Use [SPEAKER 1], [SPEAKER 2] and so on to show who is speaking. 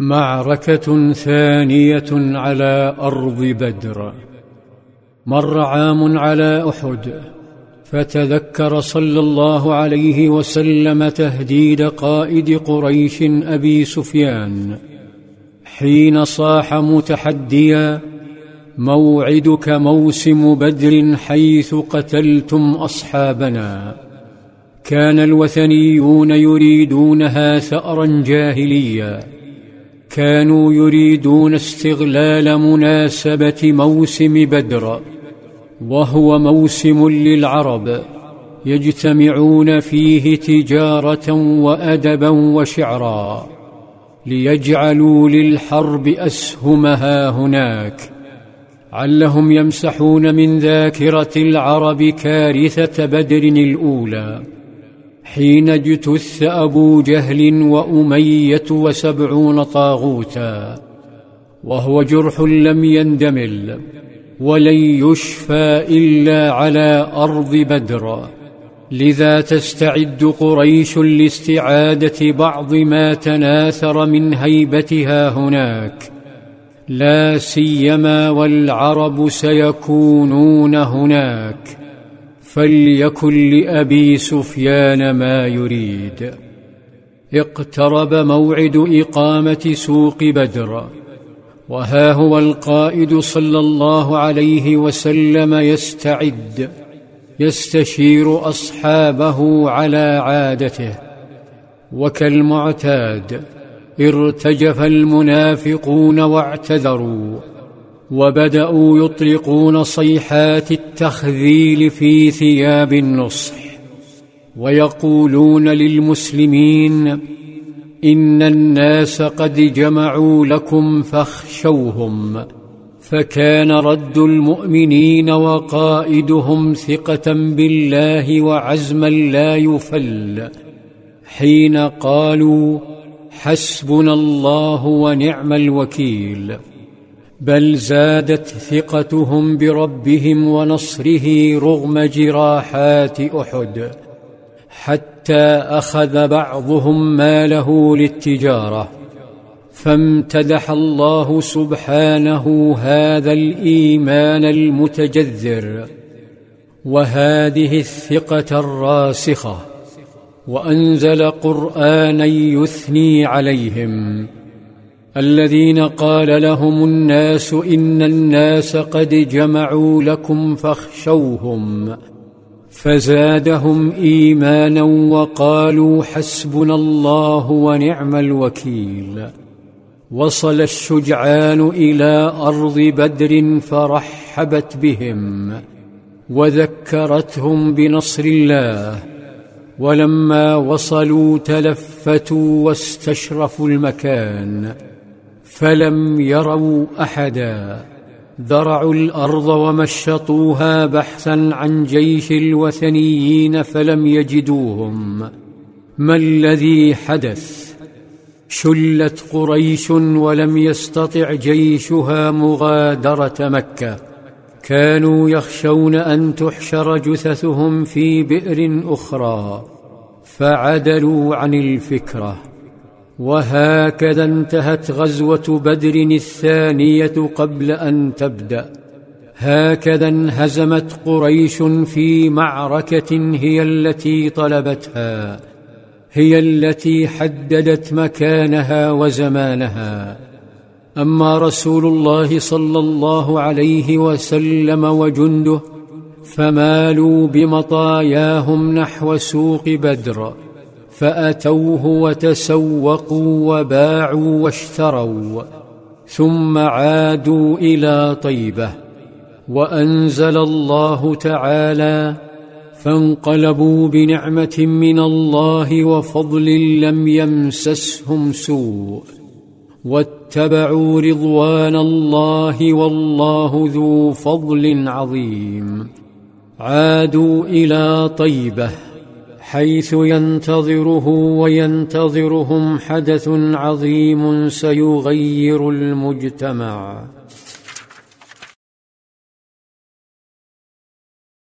[SPEAKER 1] معركة ثانية على أرض بدر. مر عام على أحد فتذكر صلى الله عليه وسلم تهديد قائد قريش أبي سفيان. حين صاح متحديا موعدك موسم بدر حيث قتلتم أصحابنا. كان الوثنيون يريدونها ثأرا جاهليا. كانوا يريدون استغلال مناسبة موسم بدر وهو موسم للعرب يجتمعون فيه تجارة وأدبا وشعرا ليجعلوا للحرب أسهمها هناك. علهم يمسحون من ذاكرة العرب كارثة بدر الأولى. حين اجتث أبو جهل وأمية وسبعون طاغوتا وهو جرح لم يندمل ولن يشفى إلا على أرض بدر. لذا تستعد قريش لاستعادة بعض ما تناثر من هيبتها هناك. لا سيما والعرب سيكونون هناك. فليكن لأبي سفيان ما يريد. اقترب موعد إقامة سوق بدر وها هو القائد صلى الله عليه وسلم يستعد يستشير أصحابه على عادته. وكالمعتاد ارتجف المنافقون واعتذروا. وبدأوا يطلقون صيحات التخذيل في ثياب النصح ويقولون للمسلمين إن الناس قد جمعوا لكم فاخشوهم فكان رد المؤمنين وقائدهم ثقة بالله وعزما لا يفل حين قالوا حسبنا الله ونعم الوكيل. بل زادت ثقتهم بربهم ونصره رغم جراحات أحد حتى أخذ بعضهم ماله للتجارة فامتدح الله سبحانه هذا الإيمان المتجذر وهذه الثقة الراسخة وأنزل قرآنا يثني عليهم. الذين قال لهم الناس إن الناس قد جمعوا لكم فاخشوهم فزادهم إيمانا وقالوا حسبنا الله ونعم الوكيل وصل الشجعان إلى أرض بدر فرحبت بهم وذكرتهم بنصر الله ولما وصلوا تلفتوا واستشرفوا المكان فلم يروا أحدا. ذرعوا الأرض ومشطوها بحثا عن جيش الوثنيين فلم يجدوهم. ما الذي حدث؟ شلت قريش ولم يستطع جيشها مغادرة مكة. كانوا يخشون أن تحشر جثثهم في بئر أخرى. فعدلوا عن الفكرة. وهكذا انتهت غزوة بدر الثانية قبل أن تبدأ. هكذا انهزمت قريش في معركة هي التي طلبتها هي التي حددت مكانها وزمانها. أما رسول الله صلى الله عليه وسلم وجنده فمالوا بمطاياهم نحو سوق بدر. فأتوه وتسوقوا وباعوا واشتروا ثم عادوا إلى طيبة وأنزل الله تعالى فانقلبوا بنعمة من الله وفضل لم يمسسهم سوء واتبعوا رضوان الله والله ذو فضل عظيم. عادوا إلى طيبة. حيث ينتظره وينتظرهم حدث عظيم سيغير المجتمع.